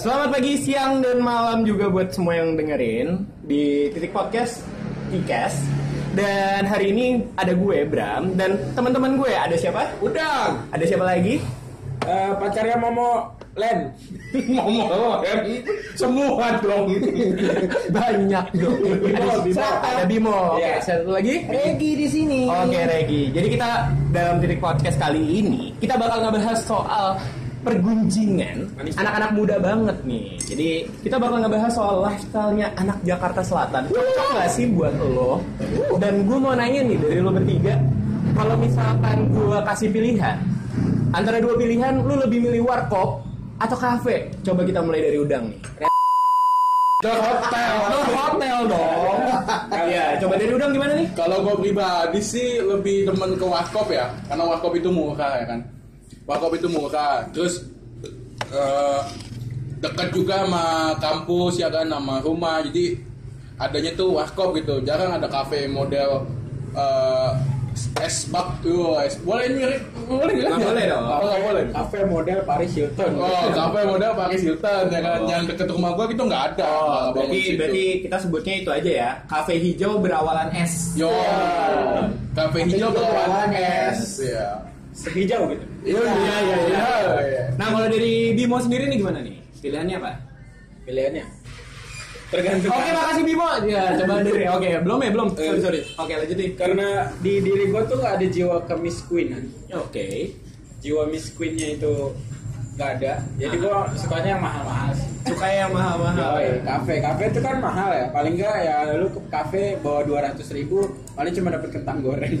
Selamat pagi, siang, dan malam juga buat semua yang dengerin di titik podcast Tikas. Dan hari ini ada gue Bram dan teman-teman gue ada siapa? Udang. Ada siapa lagi? Eh, pacarnya Momo Len. Momo Len. Semua dong. Banyak dong. Ada, Bimo. ada Bimo. Oke, Iya. satu lagi. Regi di sini. Oke Regi, jadi kita dalam titik podcast kali ini kita bakal ngebahas soal pergunjingan anak-anak muda banget nih. Jadi kita bakal ngebahas soal lifestyle-nya anak Jakarta Selatan. Cocok gak sih buat lo? Dan gue mau nanya nih dari lo bertiga, kalau misalkan gue kasih pilihan antara dua pilihan, lo lebih milih warkop atau kafe? Coba kita mulai dari udang nih. Ke hotel. Lo hotel dong. Iya, coba dari udang gimana nih? Kalau gue pribadi sih lebih demen ke warkop ya, karena warkop itu murah ya kan. Warkop itu murah, terus eh, dekat juga sama kampus ya kan, sama rumah. Jadi adanya tuh warkop gitu. Jarang ada kafe model eh, es bak tuh, es boleh ini boleh nggak? Nggak boleh dong. Oh, nggak boleh. Kafe model Paris Hilton. Oh, kafe model Paris Hilton ya kan, yang deket rumah gue gitu nggak ada. Oh, berarti situ. berarti kita sebutnya itu aja ya. Kafe hijau berawalan es. Yo, kafe hijau berawan es, ya. Sehijau gitu. Iya, iya, iya, iya. Nah, kalau dari Bimo sendiri nih gimana nih? Pilihannya apa? Pilihannya. Tergantung. Oke, makasih Bimo. Ya, coba dari Oke, belum ya, belum. Eh. Sorry, sorry. Oke, lanjut nih. Karena di diri gue tuh gak ada jiwa kemiskuinan. Oke. Jiwa miskinnya itu gak ada. Jadi gue sukanya yang mahal-mahal. sih. Suka yang mahal-mahal. Yoi, kafe, kafe itu kan mahal ya. Paling enggak ya lu ke kafe bawa 200 ribu, paling cuma dapet kentang goreng.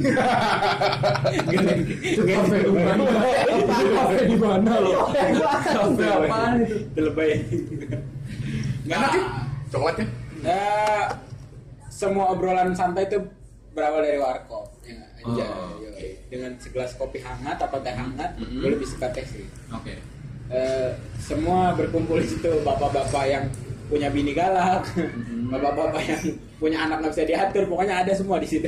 Itu kafe di mana? Kafe di mana lo? Kafe apaan itu? Lebay. Enak ya? Coklatnya? Ya, semua obrolan santai itu berawal dari warkop. Ya, aja. Oh, yoi. Dengan segelas kopi hangat atau teh hangat, Mhm. gue lebih suka teh sih. Oke. Eh, semua berkumpul di situ bapak-bapak yang punya bini galak, Mhm. bapak-bapak yang punya anak nggak bisa diatur, pokoknya ada semua di situ.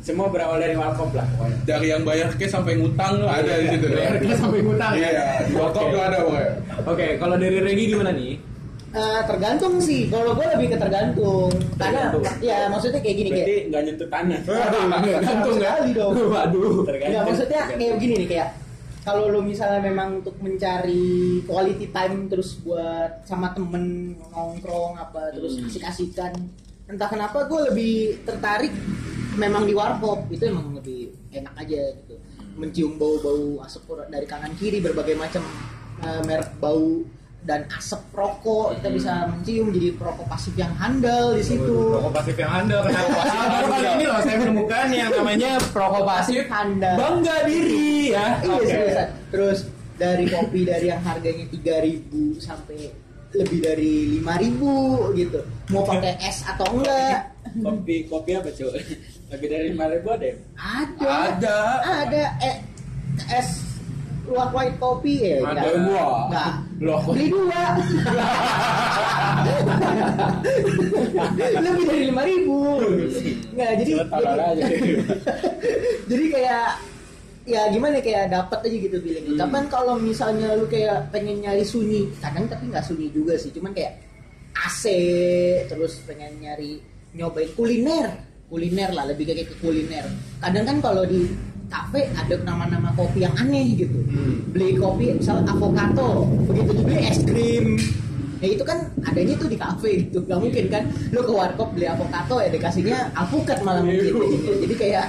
Semua berawal dari warkop lah pokoknya. Dari yang bayar ke sampai ngutang tuh ada di situ. Bayar ke sampai ngutang ya? Iya, di warkop Oke. tuh ada pokoknya. Oke, kalau dari Regi gimana nih? Eh, tergantung sih. Kalau gue lebih ke tergantung. Karena Tergantung. ya maksudnya kayak gini Berarti kayak. nggak nyentuh tanah. Gantung ya? sekali dong. Waduh. Enggak maksudnya kayak begini nih kayak kalau lu misalnya memang untuk mencari quality time terus buat sama temen nongkrong apa terus Hmm. asik-asikan entah kenapa gue lebih tertarik memang di warkop itu emang lebih enak aja gitu mencium bau-bau asap dari kanan kiri berbagai macam eh, merek bau dan asap rokok kita bisa mencium jadi perokok pasif yang handal di situ Perokok pasif yang handal? Baru kali ini loh saya menemukan yang namanya perokok pasif handal bangga diri ya. Iya Oke. seriusan. Terus dari kopi dari yang harganya 3000 sampai lebih dari 5000 gitu. Mau pakai es atau enggak? kopi kopi apa cuy? Lebih dari lima ribu ada ya? Ada. Ada. Ada eh es luwak white kopi ya. Ada. enggak. Loh. Beli dua. lebih dari 5000 Enggak, jadi Taruh aja. jadi kayak ya gimana ya, kayak dapat aja gitu feelingnya. Hmm. Cuman kalau misalnya lu kayak pengen nyari sunyi, kadang tapi nggak sunyi juga sih. Cuman kayak AC terus pengen nyari nyobain kuliner, kuliner lah lebih kayak ke kuliner. Kadang kan kalau di kafe ada nama-nama kopi yang aneh gitu. Hmm. Beli kopi misal avocado, begitu juga beli es krim. Ya itu kan adanya tuh di kafe gitu. Gak mungkin kan lu ke warkop beli avocado ya dikasihnya alpukat malah mungkin. Jadi kayak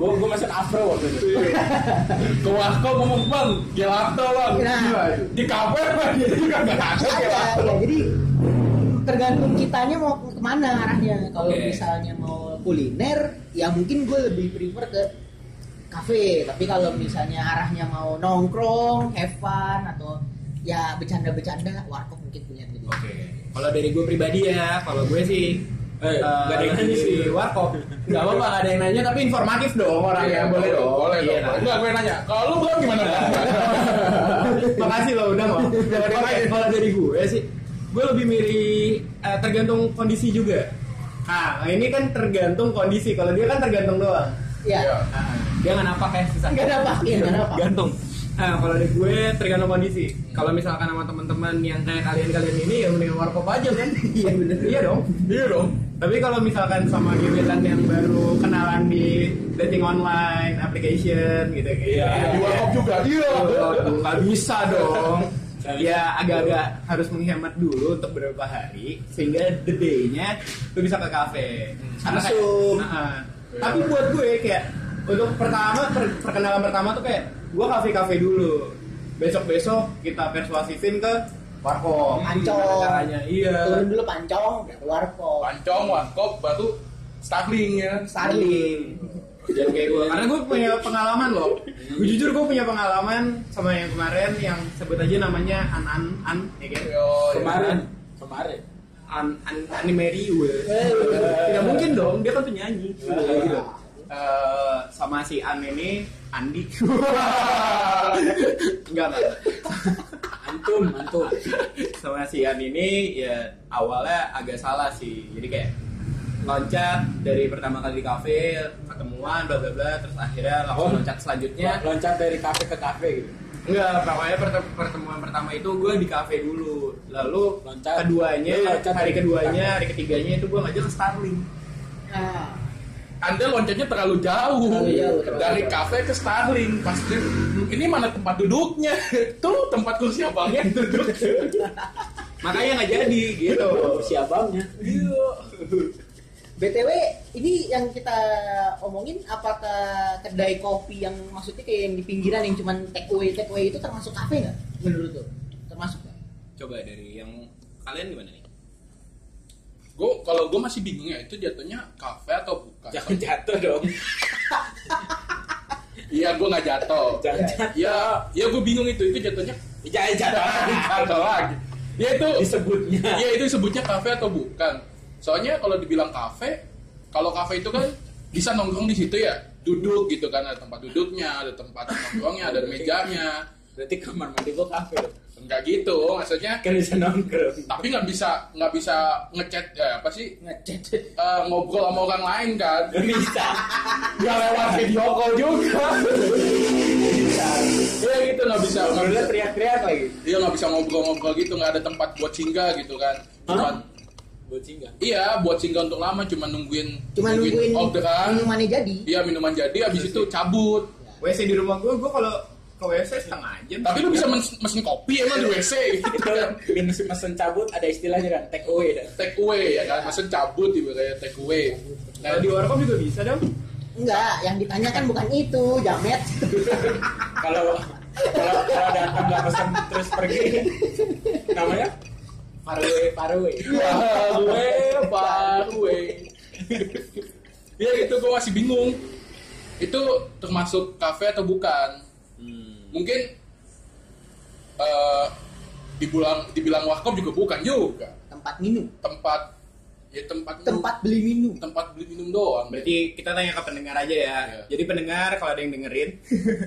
Gue gue mesen afro waktu itu. Ke warkop ngomong bang, gelato bang. Nah. Di kafe bang, juga nggak ada ya jadi tergantung kitanya mau ke mana arahnya kalau Oke. misalnya mau kuliner ya mungkin gue lebih prefer ke kafe tapi kalau misalnya arahnya mau nongkrong have fun atau ya bercanda-bercanda warkop mungkin punya gitu Oke. Kalau dari gue pribadi ya, kalau gue sih Eh, eh, nggak ada yang nanya sih. warkop. Gak apa-apa, gak ada yang nanya, tapi informatif dong orangnya. Iya, boleh dong. Boleh Iya, dong. Enggak, gue nanya. Kalau lu belum gimana? Bang? Makasih loh udah mau. Kalau dari gue sih, gue lebih milih eh, tergantung kondisi juga. Nah, ini kan tergantung kondisi. Kalau dia kan tergantung doang. ya Iya. Nah, dia nggak napak kayak susah. nggak dapat ya nggak dapat Gantung. Nah, kalau dari gue tergantung kondisi. Kalau misalkan sama teman-teman yang kayak kalian-kalian ini ya mending warkop aja kan. Iya bener. Iya dong. Iya dong. Tapi kalau misalkan sama gebetan yang baru kenalan di dating online, application gitu gitu. Iya, di warkop juga. Iya. Nggak bisa dong. Ya agak-agak harus menghemat dulu untuk beberapa hari sehingga the day-nya lu bisa ke kafe. Karena kayak, Masuk. Nah, tapi buat gue kayak untuk pertama per- perkenalan pertama tuh kayak gue kafe-kafe dulu. Besok-besok kita persuasifin ke warkop. Pancong. Gimana caranya? Iya. Turun dulu pancong, ke warkop. Pancong, warkop, baru Starling ya. Starling. Jangan kayak gue. Karena gue punya pengalaman loh. Gue jujur gue punya pengalaman sama yang kemarin yang sebut aja namanya An An An ya kan? Kemarin, kemarin. An An Animeri gue. Tidak mungkin dong, dia kan penyanyi. Gitu. Eh, sama si An ini Andi. Enggak enggak. Antum, antum. Sama si An ini ya awalnya agak salah sih. Jadi kayak loncat dari pertama kali di kafe ketemuan bla bla bla terus akhirnya langsung Oh. loncat selanjutnya Loncat dari kafe ke kafe gitu. Enggak, pokoknya perte- pertemuan pertama itu gue di kafe dulu. Lalu Loncat. keduanya, Lu loncat hari keduanya, hari ketiganya itu gue ngajak ke Starling. Nah, Anda loncatnya terlalu jauh. Terlalu jauh, terlalu Dari jauh. kafe ke Starling. Pasti ini mana tempat duduknya? Tuh tempat kursi abangnya duduk. Makanya nggak jadi gitu. Si abangnya. Iya. BTW ini yang kita omongin apakah kedai kopi yang maksudnya kayak yang di pinggiran yang cuman take away take away itu termasuk kafe nggak menurut lo? Termasuk nggak? Coba dari yang kalian gimana nih? Gue kalau gue masih bingung ya itu jatuhnya kafe atau bukan? Jangan jatuh dong. Iya gue nggak jatuh. Jangan jatuh. Ya, ya gue bingung itu itu jatuhnya. Jangan jatuh. Jatuh lagi. Ya itu. Disebutnya. Ya itu disebutnya kafe atau bukan? Soalnya kalau dibilang kafe, kalau kafe itu kan bisa nongkrong di situ ya, duduk gitu kan ada tempat duduknya, ada tempat nongkrongnya, ada mejanya. Berarti kamar mandi gua kafe. Enggak gitu, maksudnya. Kan bisa nongkrong. Tapi nggak bisa nggak bisa ngechat ya apa sih Ngechat. eh, ngobrol sama orang lain kan? Gak bisa. Nggak lewat video call juga. Bisa. Iya gitu nggak bisa nggak bisa. teriak-teriak lagi. Iya nggak bisa ngobrol-ngobrol gitu, nggak ada tempat buat singgah gitu kan. Cuman Buat singgah. iya buat singgah untuk lama cuma nungguin Cuma nungguin orderan. minumannya jadi. Iya minuman jadi habis itu cabut. WC di rumah gue, gue kalau ke WC setengah jam. Tapi lu bisa mes- mesen kopi emang di WC gitu Itu kan. minus mesen cabut ada istilahnya kan take away dah. Take away ya kan, mesen cabut gitu kayak take away. Kalau di warkop juga bisa dong. Enggak, yang ditanyakan bukan itu, jamet. Kalau kalau kalau datang nggak pesen terus pergi namanya faraway faraway. Parwe, parwe. Ya gitu gue masih bingung. Itu termasuk kafe atau bukan? Mungkin eh dibilang dibilang warkop juga bukan juga. Tempat minum, Tempat ya tempat minum- tempat beli minum. tempat beli minum doang. Berarti kita tanya ke pendengar aja ya. Iya. Jadi pendengar kalau ada yang dengerin,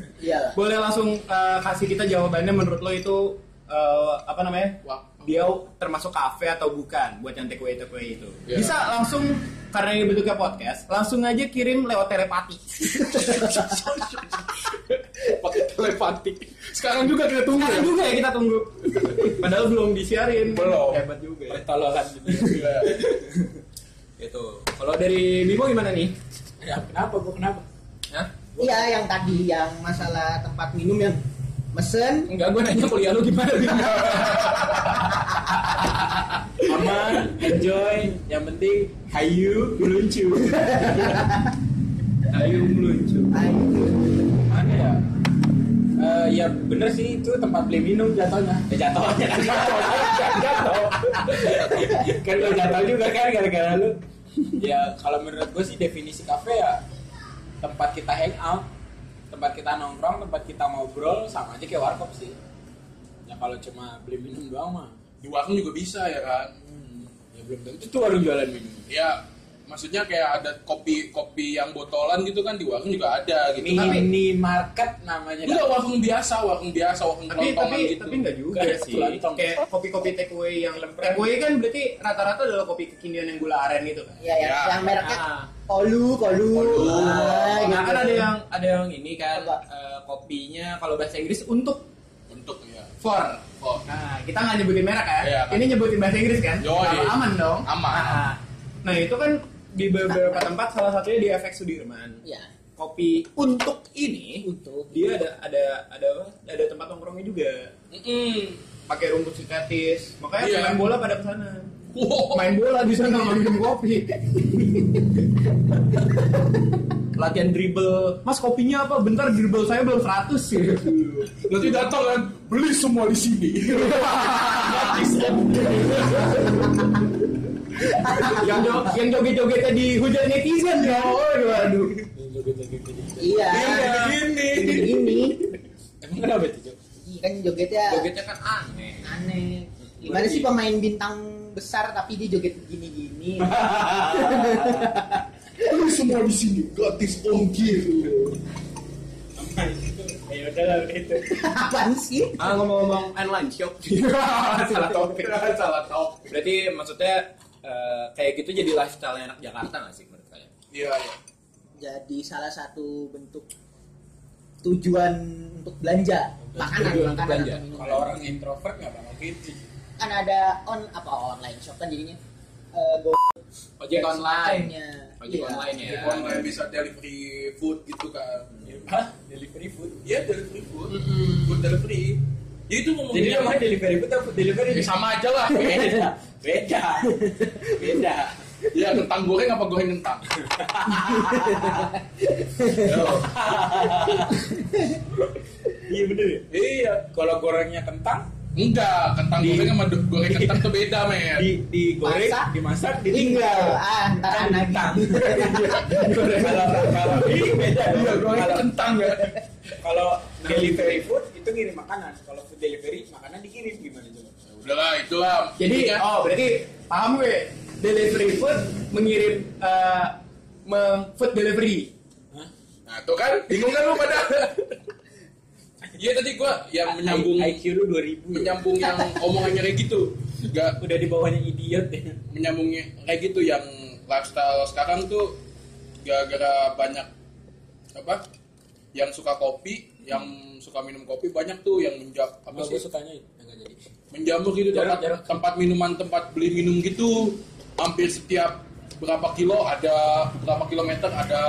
boleh langsung eh, kasih kita jawabannya menurut lo itu eh, apa namanya? Wah. Dia termasuk kafe atau bukan buat yang take away take away itu. Iya. Bisa langsung karena ini bentuknya podcast, langsung aja kirim lewat telepati. pakai telepatik. Sekarang juga kita tunggu ya. Sekarang juga ya kita tunggu. Padahal belum disiarin. Belum. Hebat juga. ya. Pertolongan Iya. Gitu. Kalau dari Bimo gimana nih? Ya kenapa gua kenapa? Hah? Iya, yang tadi yang masalah tempat minum yang mesen Enggak, gue nanya kuliah lu gimana? Aman, enjoy, yang penting hayu, meluncur. Ayo meluncur. Ayo. Ya? Bener sih itu tempat beli minum jatuhnya. Ya jatuhnya kan jatuh. kan lo jatuh juga kan gara-gara lu. Ya kalau menurut gue sih definisi kafe ya tempat kita hang out, tempat kita nongkrong, tempat kita ngobrol sama aja kayak warkop sih. Ya kalau cuma beli minum doang mah, Di warung juga bisa ya kan. hmm, ya belum tentu tuh warung jualan minum. Ya maksudnya kayak ada kopi kopi yang botolan gitu kan di warung juga ada gitu. Tapi Mini market namanya. enggak warung biasa, warung biasa, warung tapi kelontongan tapi gitu. tapi enggak juga Kayak sih kelontong. kayak kopi-kopi take away yang take away kan berarti rata-rata adalah kopi kekinian yang gula aren gitu kan Ya, yang, Ya. yang mereknya Ah. Kolu, Kolu. Kolu. Ah, nah gitu. kan ada yang ada yang ini kan eh, kopinya kalau bahasa Inggris untuk Untuk ya. for. Oh. Nah, kita nggak nyebutin merek ya. Iya, kan. Ini nyebutin bahasa Inggris kan? Kalau aman dong. Aman. Nah, nah, itu kan di beberapa tempat salah satunya di FX Sudirman. Ya, Kopi untuk ini untuk dia ada ada ada apa? ada tempat nongkrongnya juga. Mm-mm. Pakai rumput sintetis. Makanya Iya. main bola pada ke sana. Wow. Main bola di sana minum kopi. Latihan dribble. Mas kopinya apa? Bentar dribble saya belum 100 sih. Nanti datang kan beli semua di sini. Yang jo yang joget-jogetnya di hujan netizen ya. Waduh, waduh. iya. Iya, begini. Ini Emang kenapa itu? Iya kan jogetnya Jogetnya kan aneh. aneh. Gimana sih pemain bintang besar tapi dia joget gini-gini? Beli semua di sini gratis ongkir. Ya udah lah itu. Apaan sih? Ah ngomong-ngomong online shop. Salah topik. Salah topik. Berarti maksudnya eh, kayak gitu jadi lifestyle anak Jakarta nggak sih menurut kalian? Iya, iya. Jadi salah satu bentuk tujuan untuk belanja makanan, Tujuan untuk makanan belanja. atau minuman. Kalau orang introvert nggak bakal gitu. kan ada on apa online shop kan jadinya eh, go Ojek online. Ojek Iya. online ya. Online bisa delivery food gitu kan. Hah? Delivery food? Iya, delivery food. Mm-mm. Food delivery. Ya itu ngomongin Jadi namanya delivery food atau delivery? Ya, sama aja lah. Beda. Beda. Beda. Ya kentang goreng apa goreng kentang? Iya bener ya? Iya. Kalau gorengnya kentang, Enggak, kentang Di- goreng sama goreng kentang tuh beda, men. di digoreng, Masak? dimasak, tinggal ah ntar Kan anak kentang. kalau kalau ini beda. Iya, goreng kentang ya. Kalau delivery food itu ngirim makanan. Delivery makanan dikirim gimana coba? Ya Udahlah, itulah. Jadi kan oh berarti paham gue delivery food mengirim eh, meng- food delivery. Hah? Nah, tuh kan bingung kan lu pada? Iya tadi gua yang menyambung IQ lu 2000 ya? menyambung yang omongannya kayak gitu. Enggak Udah di bawahnya idiot ya. menyambungnya kayak gitu yang lifestyle sekarang tuh gara-gara banyak apa yang suka kopi yang suka minum kopi banyak tuh yang menjam apa sih sukanya enggak jadi. menjamur gitu Jarang, tempat jarang. tempat minuman tempat beli minum gitu hampir setiap berapa kilo ada berapa kilometer ada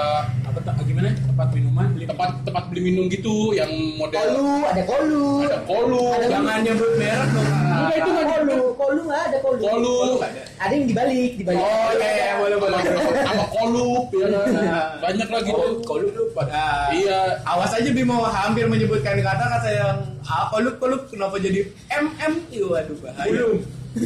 Apa tak gimana? Tempat minuman beli tempat tempat beli minum gitu yang model kolu ada kolu ada kolu Ada Jangan nyebut merek dong. enggak itu nggak kolu kolu nggak ada kolu kolu ada yang dibalik dibalik Oh iya, iya, boleh boleh. sama, sama kolup ya banyak lah gitu Oh, kalau lu pada Ah, iya Awas aja Bimo hampir menyebutkan kata-kata yang ah, kolup kolup kenapa jadi MM? Ih, Waduh bahaya. Belum.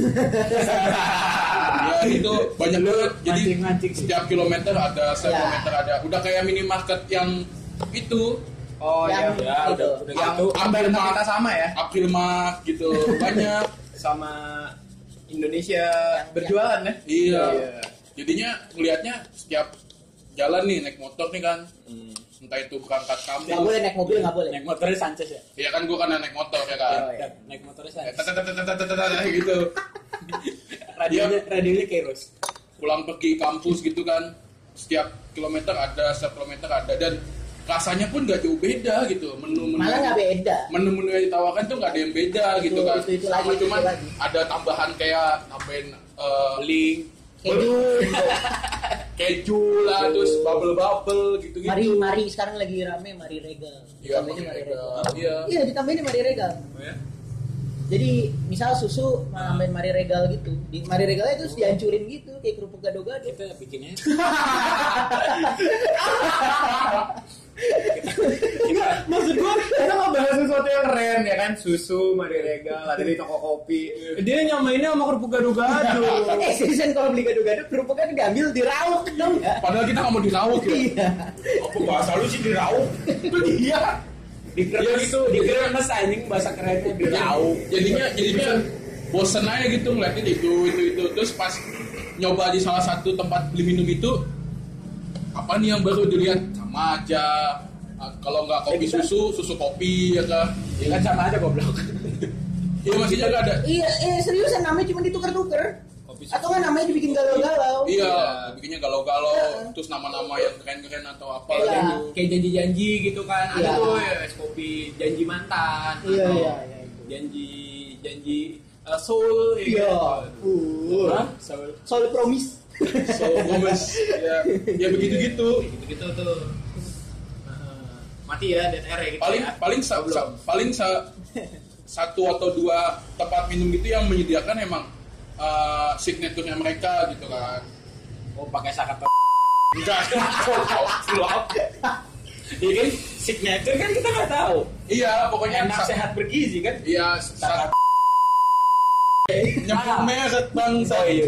ya itu banyak banget jadi Mancing-mancing sih. setiap kilometer ada setiap Ya. kilometer ada udah kayak minimarket yang itu Oh iya, yang ya, ya udah, udah yang gitu. Ambil kita sama ya. Akilmak gitu banyak sama Indonesia yang, berjualan ya. Iya. iya. Jadinya melihatnya setiap jalan nih naik motor nih kan. Hmm. Entah itu berangkat kampus. nggak boleh naik mobil nggak boleh. Naik motornya Sanchez ya. Iya kan gua kan naik motor ya kan. Oh, iya. Naik motornya Sanchez. Eh, gitu. Radionya radionya Keros. Pulang pergi kampus gitu kan. Setiap kilometer ada, setiap kilometer ada dan rasanya pun gak jauh beda gitu. Menu-menu malah nggak beda. Menu-menu yang ditawarkan tuh nggak ada yang beda Itu- gitu kan. itu- itu sama lagi, itu cuman lagi. ada tambahan kayak nambahin eh, link keju. Keju lah terus bubble bubble gitu gitu mari mari sekarang lagi rame mari regal. Iya, Mari Regal. regal. Iya. iya ditambahin mari regal. Jadi misal susu nambahin mari regal gitu di mari regalnya terus dihancurin gitu kayak kerupuk gado-gado. Kita bikinnya Maksud gua kita mau bahas sesuatu yang keren ya kan? Susu, mari regal, ada di toko kopi. Dia nyamainnya sama kerupuk gado-gado. eh seriusan kalau beli gado-gado kerupuknya diambil dirauk dong ya padahal kita nggak mau dirawuk ya. Iya. Apa bahasa lu sih diraup? itu dia. Dikira Ya gitu, dikira mas anjing bahasa kerennya diraup. jadinya jadinya bosen aja gitu ngeliatin itu itu itu. Terus pas nyoba di salah satu tempat beli minum itu apa nih yang baru dilihat sama aja Ah, kalau nggak kopi susu susu kopi ya kan Ya kan sama aja goblok. ya maksudnya nggak ada iya eh seriusan namanya cuma ditukar-tukar kopi Atau kan namanya dibikin galau-galau. Iya, Iya. bikinnya galau-galau, Heeh. terus nama-nama yang keren-keren atau apa Iya. gitu. kayak janji-janji gitu kan ada Iya. tuh ya es kopi janji mantan Iya, atau iya, iya, janji janji uh, soul ya Iya. kan? Uh. Hah? soul Soal promise. So, Gomez, ya, ya begitu-gitu. gitu gitu tuh. Mati ya dead air ya gitu Paling ya. paling sa, sa- paling sa- satu atau dua tempat minum gitu yang menyediakan emang uh, signaturenya mereka gitu kan. oh pakai sakat Enggak, Iya kan signature kan kita nggak tahu iya pokoknya enak sehat bergizi kan Iya, saat nyebut merek bangsa. Oh, iya.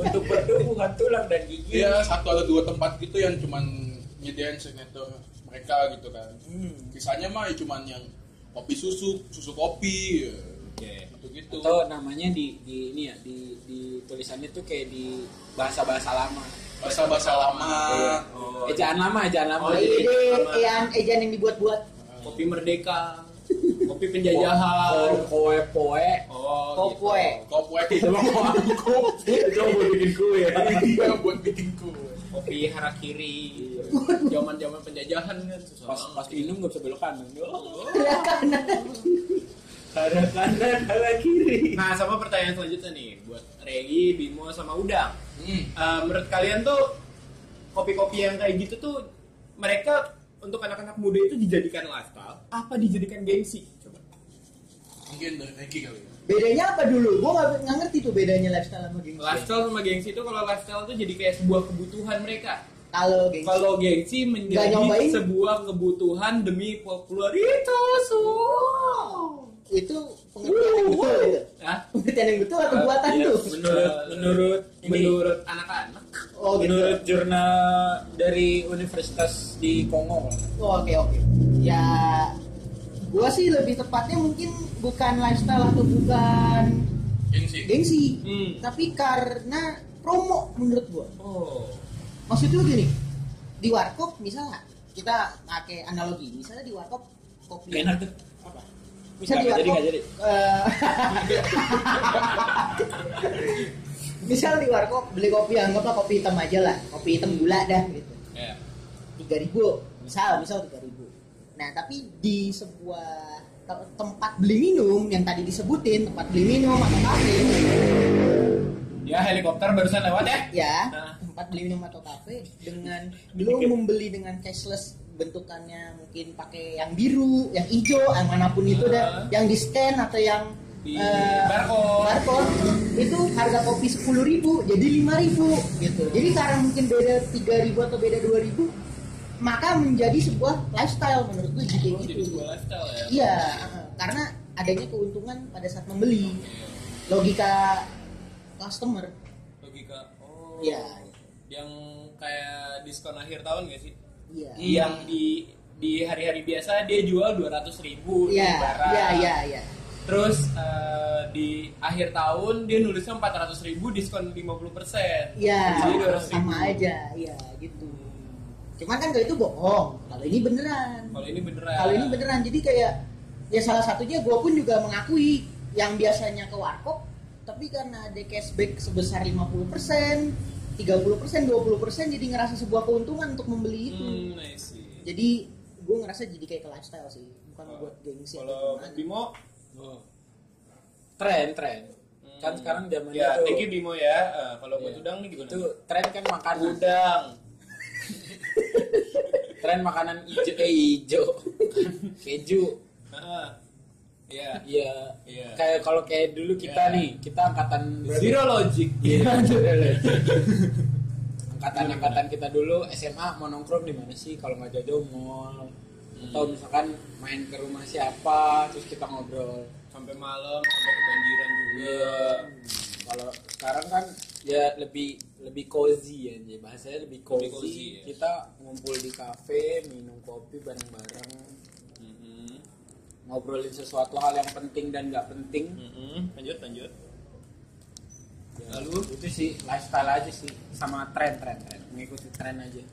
untuk pertumbuhan tulang dan gigi Iya, satu atau dua tempat gitu yang cuman nyediain signature mereka gitu kan. Hmm. Sisanya mah ya cuman yang kopi susu, susu kopi, ya. Oke. gitu-gitu. atau namanya di di ini ya di di tulisannya tuh kayak di bahasa bahasa lama Bahasa-bahasa lama. oh, ejaan lama ejaan lama Oh, lama. ejan, ejan yang dibuat-buat. kopi merdeka kopi penjajahan Koe poe. oh Kopoe. Kopi gitu. itu mah kopi itu buat bikin kue ya Iya, buat bikin kue. kopi harakiri zaman zaman penjajahan kan susah Pas pas minum nggak bisa belok kanan. Oh. Kanan kanan kanan kiri. Nah, sama pertanyaan selanjutnya nih buat Regi, Bimo sama Udang. Hmm. Eh, menurut kalian tuh kopi-kopi yang kayak gitu tuh mereka untuk anak-anak muda itu dijadikan lifestyle apa dijadikan gengsi? Coba. Mungkin dari Regi kali ya. Bedanya apa dulu? Gua nggak nggak ngerti tuh bedanya lifestyle sama gengsi. Lifestyle sama gengsi itu kalau lifestyle tuh jadi kayak sebuah kebutuhan mereka. Kalau gengsi. Kalau gengsi menjadi sebuah kebutuhan demi popularitas. Oh. itu pengertian yang betul gitu. Hah? Pengertian yang betul atau buatan Iya, tuh? Menurut menurut Ini. menurut anak-anak. Oh gitu. Menurut jurnal dari Universitas di Kongo. Oh, Oke oke. Ya, gua sih lebih tepatnya mungkin bukan lifestyle atau bukan Gengsi. gengsi, Hmm. tapi karena promo menurut gua. Oh. Maksud lu gini, di warkop misalnya kita pakai analogi, misalnya di warkop kopi. Enak tuh. Apa? Misal di warkop. jadi. eh, misal di warkop beli kopi anggaplah kopi hitam aja lah, kopi hitam gula dah gitu. Ya. tiga ribu misal misal tiga ribu nah tapi di sebuah te- tempat beli minum yang tadi disebutin tempat beli minum atau kafe Ya helikopter barusan lewat ya. ya Nah. Tempat beli minum atau kafe dengan lo membeli dengan cashless bentukannya mungkin pakai yang biru yang hijau yang mana pun itu dah yang di scan atau yang Di eh, barcode. barcode, itu harga kopi sepuluh ribu jadi lima ribu gitu jadi karena mungkin beda tiga ribu atau beda dua ribu maka menjadi sebuah lifestyle menurut gue jadi Oh, jadi gitu sebuah lifestyle ya. iya eh, karena adanya keuntungan pada saat membeli logika customer Logika. Oh. iya Yang kayak diskon akhir tahun gak sih? iya. Yang di di hari-hari biasa dia jual 200 ribu iya iya iya iya. Terus eh, di akhir tahun dia nulisnya 400 ribu diskon 50 persen. iya Jadi 200 sama aja. Iya gitu. Cuman kan kalau itu bohong. Kalau ini beneran. Kalau ini beneran. kalau ini beneran. Jadi kayak ya salah satunya gue pun juga mengakui yang biasanya ke warkop tapi karena ada cashback sebesar 50% 30% 20% jadi ngerasa sebuah keuntungan untuk membeli itu Hmm, I see. jadi gue ngerasa jadi kayak ke lifestyle sih bukan Oh. buat gengsi Kalau atau gimana. Bimo, Tren, tren. Kan Hmm. sekarang zamannya ya, tuh. thank you Bimo ya. Eh, kalau buat Iya. udang nih gimana? Itu tren kan makanan. udang. Tren makanan hijau, eh hijau. Keju. Iya. Iya. Iya. Kayak kalau kayak dulu kita Iya. nih, kita angkatan Zero logic. Iya. angkatan-angkatan kita dulu SMA mau nongkrong di mana sih kalau nggak jauh mall atau misalkan main ke rumah siapa terus kita ngobrol sampai malam sampai kebanjiran juga. Iya. kalau sekarang kan ya lebih lebih cozy ya bahasanya lebih cozy, Lebih cozy, ya. kita ngumpul di kafe minum kopi bareng-bareng. Ngobrolin sesuatu hal yang penting dan nggak penting Mhm. Lanjut lanjut. Ya, Lalu? itu sih lifestyle aja sih sama tren tren tren mengikuti tren aja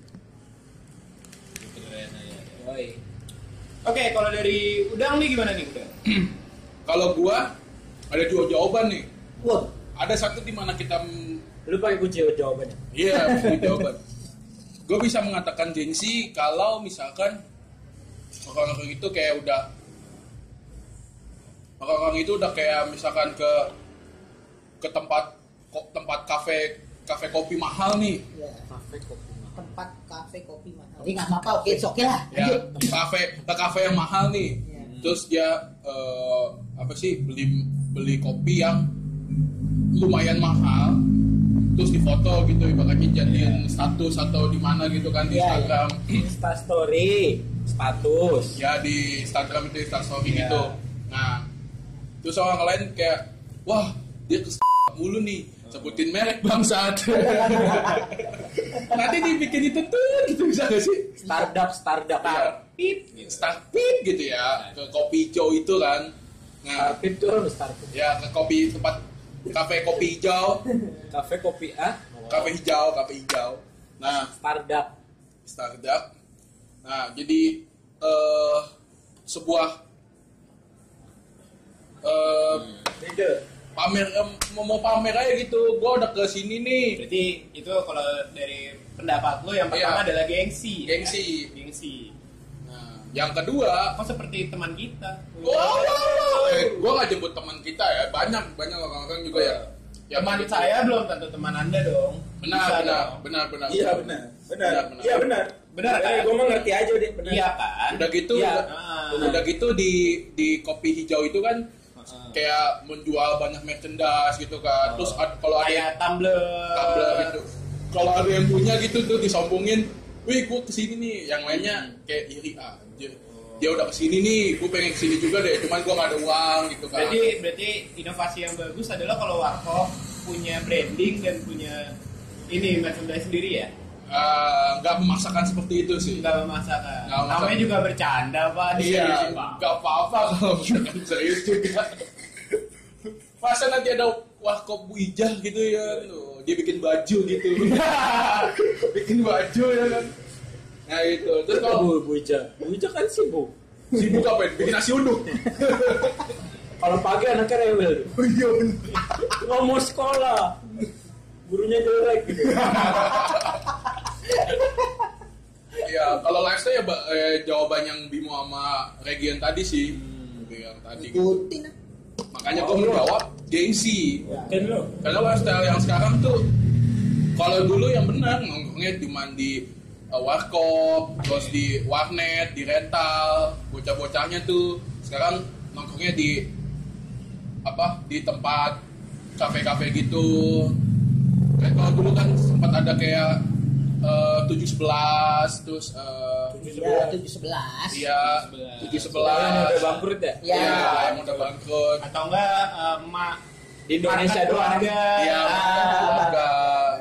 Keren ya. Yoi. Oke, kalau dari udang nih gimana nih udang? Kalau gua ada dua jawaban nih. Wah, ada satu di mana kita Lu pakai kunci jawabannya. Iya, itu jawaban. Gue bisa mengatakan gengsi kalau misalkan orang-orang itu kayak udah orang-orang itu udah kayak misalkan ke ke tempat ko- tempat kafe kafe kopi mahal nih Ya. Kafe kopi mahal. tempat kafe kopi mahal. Ini nggak apa-apa, oke, okay lah. ya kafe ke kafe yang mahal nih Iya. terus dia eh, apa sih beli beli kopi yang lumayan mahal terus difoto gitu ibaratnya jadiin status atau di mana gitu kan di Iya, Instagram Insta story, status. ya di Instagram itu Insta story Iya. gitu terus orang lain kayak wah dia ke mulu nih sebutin merek bangsat nanti dibikin itu tuh gitu bisa gak sih Startup, startup. Iya. Pip. Starpit gitu ya ke kopi hijau itu kan nah Startup tuh harus startup. ya ke kopi tempat kafe kopi hijau Kafe kopi A. kafe hijau kafe hijau nah Startup. startup nah jadi eh sebuah eh Beda. pamer mau mau pamer aja gitu gue udah ke sini nih Berarti itu kalau dari pendapat lo yang pertama Iya. adalah gengsi. ya? Gengsi. Gengsi. nah yang kedua Kok seperti teman kita? wow, eh, gue gak jemput teman kita ya banyak banyak orang-orang juga ya yang teman begitu. saya belum tentu teman anda dong. benar Bisa benar, dong. benar benar Iya benar. Benar. Benar, benar. Iya benar. Benar, kan? Gue mau ngerti aja deh. Benar. Iya kan? udah gitu Iya. udah, Ah. udah gitu di di kopi hijau itu kan Ah. kayak menjual banyak merchandise gitu kan. Terus ad- kalau ada Kayak tumbler. tumbler gitu. Kalau ada yang punya gitu tuh disombongin wih gue ke sini nih. Yang lainnya kayak iri aja dia udah ke sini nih gue pengen ke sini juga deh cuman gue gak ada uang gitu kan. Berarti berarti inovasi yang bagus adalah kalau warkop punya branding dan punya ini merchandise sendiri ya. Eh, nggak memaksakan seperti itu sih Enggak memaksakan. Nggak memaksakan. Namanya juga bercanda, Pak. iya Diseriusin, Pak. nggak apa-apa kalau misalkan serius juga masa nanti ada warkop wijah gitu ya tuh dia bikin baju gitu bikin baju ya kan nah itu terus kalau Bu Buja. Buja kan sibuk. sibuk apa bikin nasi uduk Kalau pagi anaknya rewel. Iya Nggak mau sekolah. Gurunya jelek gitu. Ya kalau lifestyle ya eh, jawaban yang Bimo sama Region tadi sih yang tadi gitu. Ikutin makanya gue menjawab gengsi Kan lo. Karena lifestyle yang sekarang tuh kalau dulu yang benar nongkrongnya cuma di uh, warkop, terus di warnet, di rental, bocah-bocahnya tuh sekarang nongkrongnya di apa? di tempat kafe-kafe gitu. Kayak kalau dulu kan sempat ada kayak uh, 711 terus uh, Ya, tujuh sebelas. iya Yang 711 udah bangkrut ya? Ya. Iya, yang udah bangkrut. Atau enggak eh, emak Di Indonesia doang. keluarga. Iya, Ah. keluarga.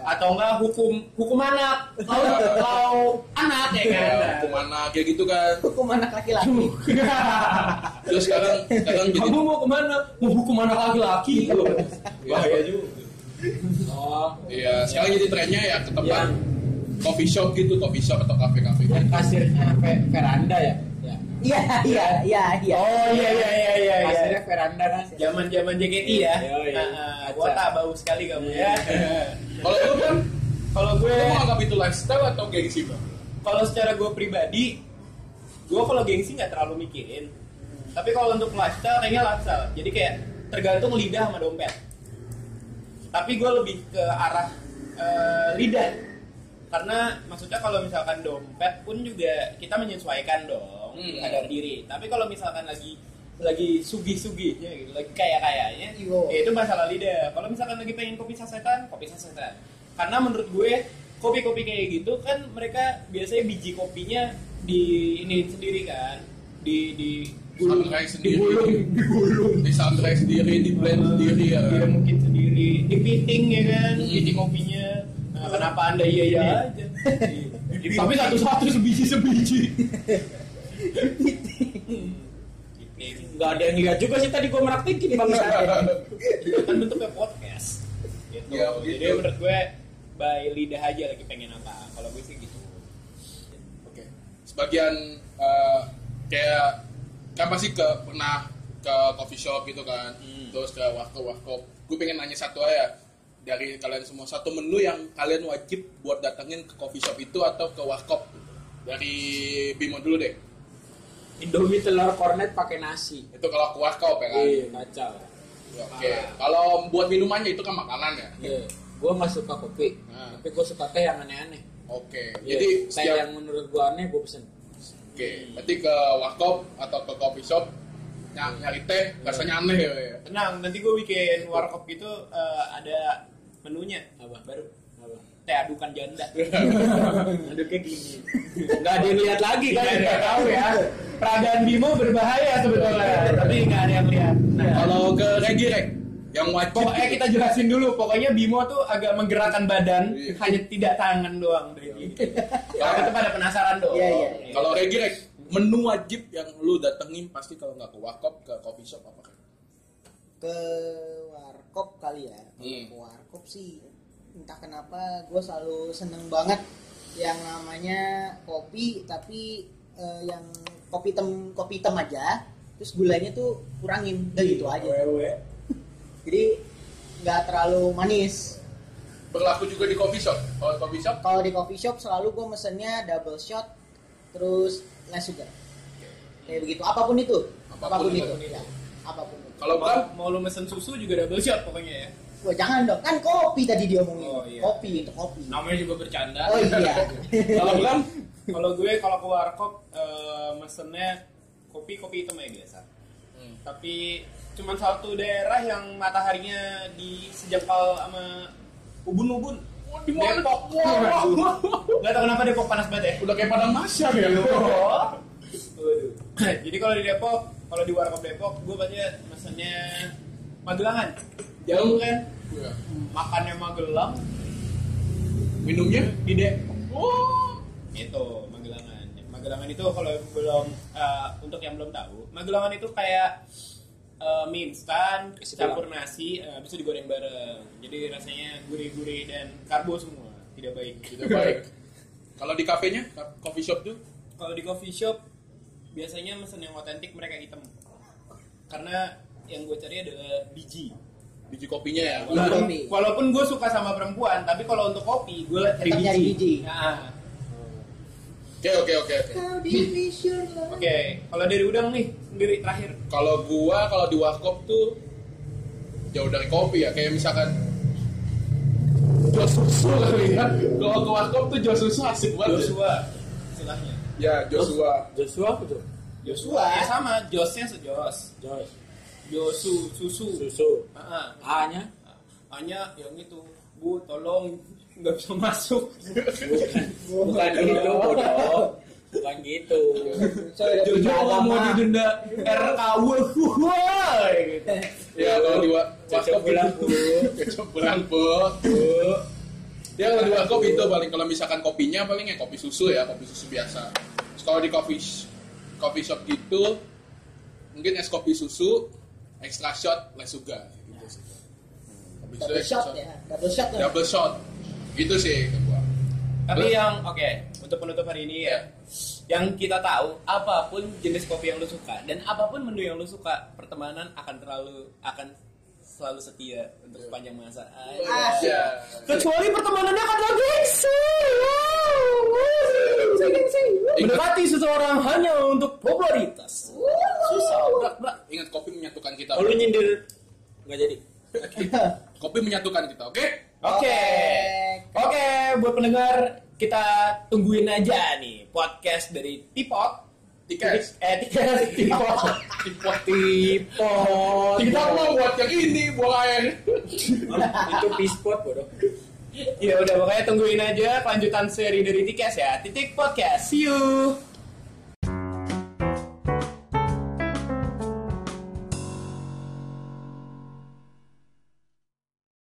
atau enggak hukum hukum anak kalau kalau anak ya kan Ya, hukum anak kayak gitu kan. Hukum anak laki-laki. Terus sekarang sekarang jadi kamu mau ke mana mau hukum anak laki-laki Bahaya juga. Oh, Iya, sekarang jadi trennya ya ke tempat coffee shop gitu, coffee shop atau kafe-kafe. yang kasirnya ve- veranda ya? Ya. Iya, iya, iya, iya. oh iya iya iya iya iya Kasirnya veranda kan? zaman zaman JKT ya Iya, iya. Nah, gua tak bau sekali kamu ya Kalau lu kan, kalau gue lu mau anggap itu lifestyle atau gengsi bang? kalau secara gue pribadi gue kalau gengsi nggak terlalu mikirin tapi kalau untuk lifestyle kayaknya lifestyle jadi kayak tergantung lidah sama dompet tapi gue lebih ke arah eh, lidah karena maksudnya kalau misalkan dompet pun juga kita menyesuaikan dong Hmm. ada diri tapi kalau misalkan lagi lagi sugih-sugihnya gitu lagi kaya kayanya Yo. ya itu masalah lidah kalau misalkan lagi pengen kopi sasetan kopi sasetan karena menurut gue kopi-kopi kayak gitu kan mereka biasanya biji kopinya di ini sendiri kan di di Sunrise sendiri, digulung digulung di sunrise sendiri, di blend sendiri ya. dia mungkin sendiri dipiting ya kan Hmm. biji kopinya kenapa anda iya iya. aja? Tapi satu-satu sebiji sebiji Nggak ada yang lihat juga sih tadi gue meraktikin bang. itu kan bentuknya podcast. Gitu. Ya, begitu. jadi menurut gue by lidah aja lagi pengen apa. Kalau gue sih gitu. Oke. Sebagian eh, kayak kan pasti ke pernah ke coffee shop gitu kan. Terus ke warkop warkop gue pengen nanya satu aja dari kalian semua satu menu yang kalian wajib buat datengin ke coffee shop itu atau ke warkop dari Bimo dulu deh Indomie telur kornet pakai nasi. itu kalau ke warkop ya kan Iya, kacau. Ya, oke kalau buat minumannya itu kan makanan ya Iya. Gue nggak suka kopi, Nah. tapi gue suka teh yang aneh-aneh. oke Iya, jadi teh setiap yang menurut gue aneh gue pesen. oke berarti ke warkop atau ke coffee shop ny- nyari teh rasanya aneh ya, ya. Tenang, nanti gue bikin warkop gitu eh, ada menunya Apa? baru Apa? teh adukan janda. Aduknya gini. Nggak ada yang lihat lagi kan? Nggak tahu ya. Peragaan Bimo berbahaya sebetulnya, tapi nggak ada yang lihat. Nah, kalau ke Regi Rek yang wajib pokoknya kita jelasin dulu. Pokoknya Bimo tuh agak menggerakkan badan, Iya. hanya tidak tangan doang. Kalau kita pada penasaran dong. Iya, iya. Kalau Regi Rek, menu wajib yang lu datengin pasti kalau nggak ke warkop ke coffee shop apa? Ke warkop kali ya. Hmm. ke warkop sih entah kenapa gue selalu seneng banget yang namanya kopi tapi eh, yang kopi hitam kopi hitam aja terus gulanya tuh kurangin udah gitu aja. jadi nggak terlalu manis. Berlaku juga di coffee shop. Kalau di coffee shop, kalau di coffee shop selalu gue mesennya double shot terus less sugar. Kayak begitu. Apa pun itu. Apa pun apa pun, itu. itu, Ya, apa pun itu kalau bukan mau lu mesen susu juga double shot pokoknya ya. Wah, jangan dong kan kopi tadi dia omongin Oh, iya. kopi untuk kopi Namanya juga bercanda. oh iya Kalau bukan, kalau gue kalau ke warkop eh, mesennya kopi kopi hitam ya biasa. Hmm. Tapi cuman satu daerah yang mataharinya di sejengkal sama ubun-ubun. di mana? Depok. Wah, wah. Gak tau kenapa Depok panas banget ya. udah kayak padang masyar ya. Oh. Waduh. Jadi kalau di Depok, kalau di warkop Depok, gue baca mesennya Magelangan. Jauh kan? Iya. Makannya Magelang, Minumnya? di Depok. Oh. Itu Magelangan. Magelangan itu kalau belum eh, untuk yang belum tahu, Magelangan itu kayak eh, mie instan campur nasi, habis itu digoreng bareng. Jadi rasanya gurih-gurih dan karbo semua. Tidak baik. Tidak baik. Kalau di kafenya, coffee shop tuh, Kalau di coffee shop biasanya mesen yang otentik mereka hitam. Karena yang gue cari adalah biji. biji kopinya ya. Walaupun, kopi. walaupun gue suka sama perempuan, tapi kalau untuk kopi gue cari biji. Nah, Oke oke oke oke. Oke, kalau dari udang nih sendiri terakhir. Kalau gua kalau di warkop tuh jauh dari kopi ya, kayak misalkan jos susu kali ya. Kalau ke warkop tuh jos susu asik banget. Joshua. Ya, Joshua. Joshua apa tuh? Joshua ya sama Josnya sejos. Jos. Josu susu. Susu. Ah, A-nya? hanya yang itu. Bu, tolong nggak bisa masuk. Bukan gitu, bodoh. Bukan gitu. Jojo nggak mau didenda RKW. Wah, gitu. Ya kalau di wa- Cocok warkop bilang, itu cocok bilang bu. Ya kalau di warkop itu paling kalau misalkan kopinya paling ya kopi susu ya, kopi susu biasa. Terus kalau di coffee coffee shop gitu mungkin es kopi susu, extra shot, less sugar. Gitu sih. Kopi susu, double extra shot ya double shot ya Double shot. Gitu sih ke gua. Tapi Terus? yang oke untuk penutup hari ini ya, yang kita tahu apa pun jenis kopi yang lu suka dan apa pun menu yang lu suka, pertemanan akan terlalu akan selalu setia untuk sepanjang masa. Ah, Ya. Kecuali pertemanannya adalah gengsi. Mendekati seseorang hanya untuk popularitas. Susah, berat, berat. Ingat kopi menyatukan kita. Lu nyindir nggak jadi? Kopi menyatukan kita, oke? Oke. Oke, buat pendengar kita tungguin aja nih podcast dari Tipot. Tiket. Eh, tiket Tipot. Tipot. Tipot. Kita mau buat yang ini, buang air. Itu pispot bodoh. Ya udah pokoknya tungguin aja kelanjutan seri dari Tikes ya. Titik podcast. See you.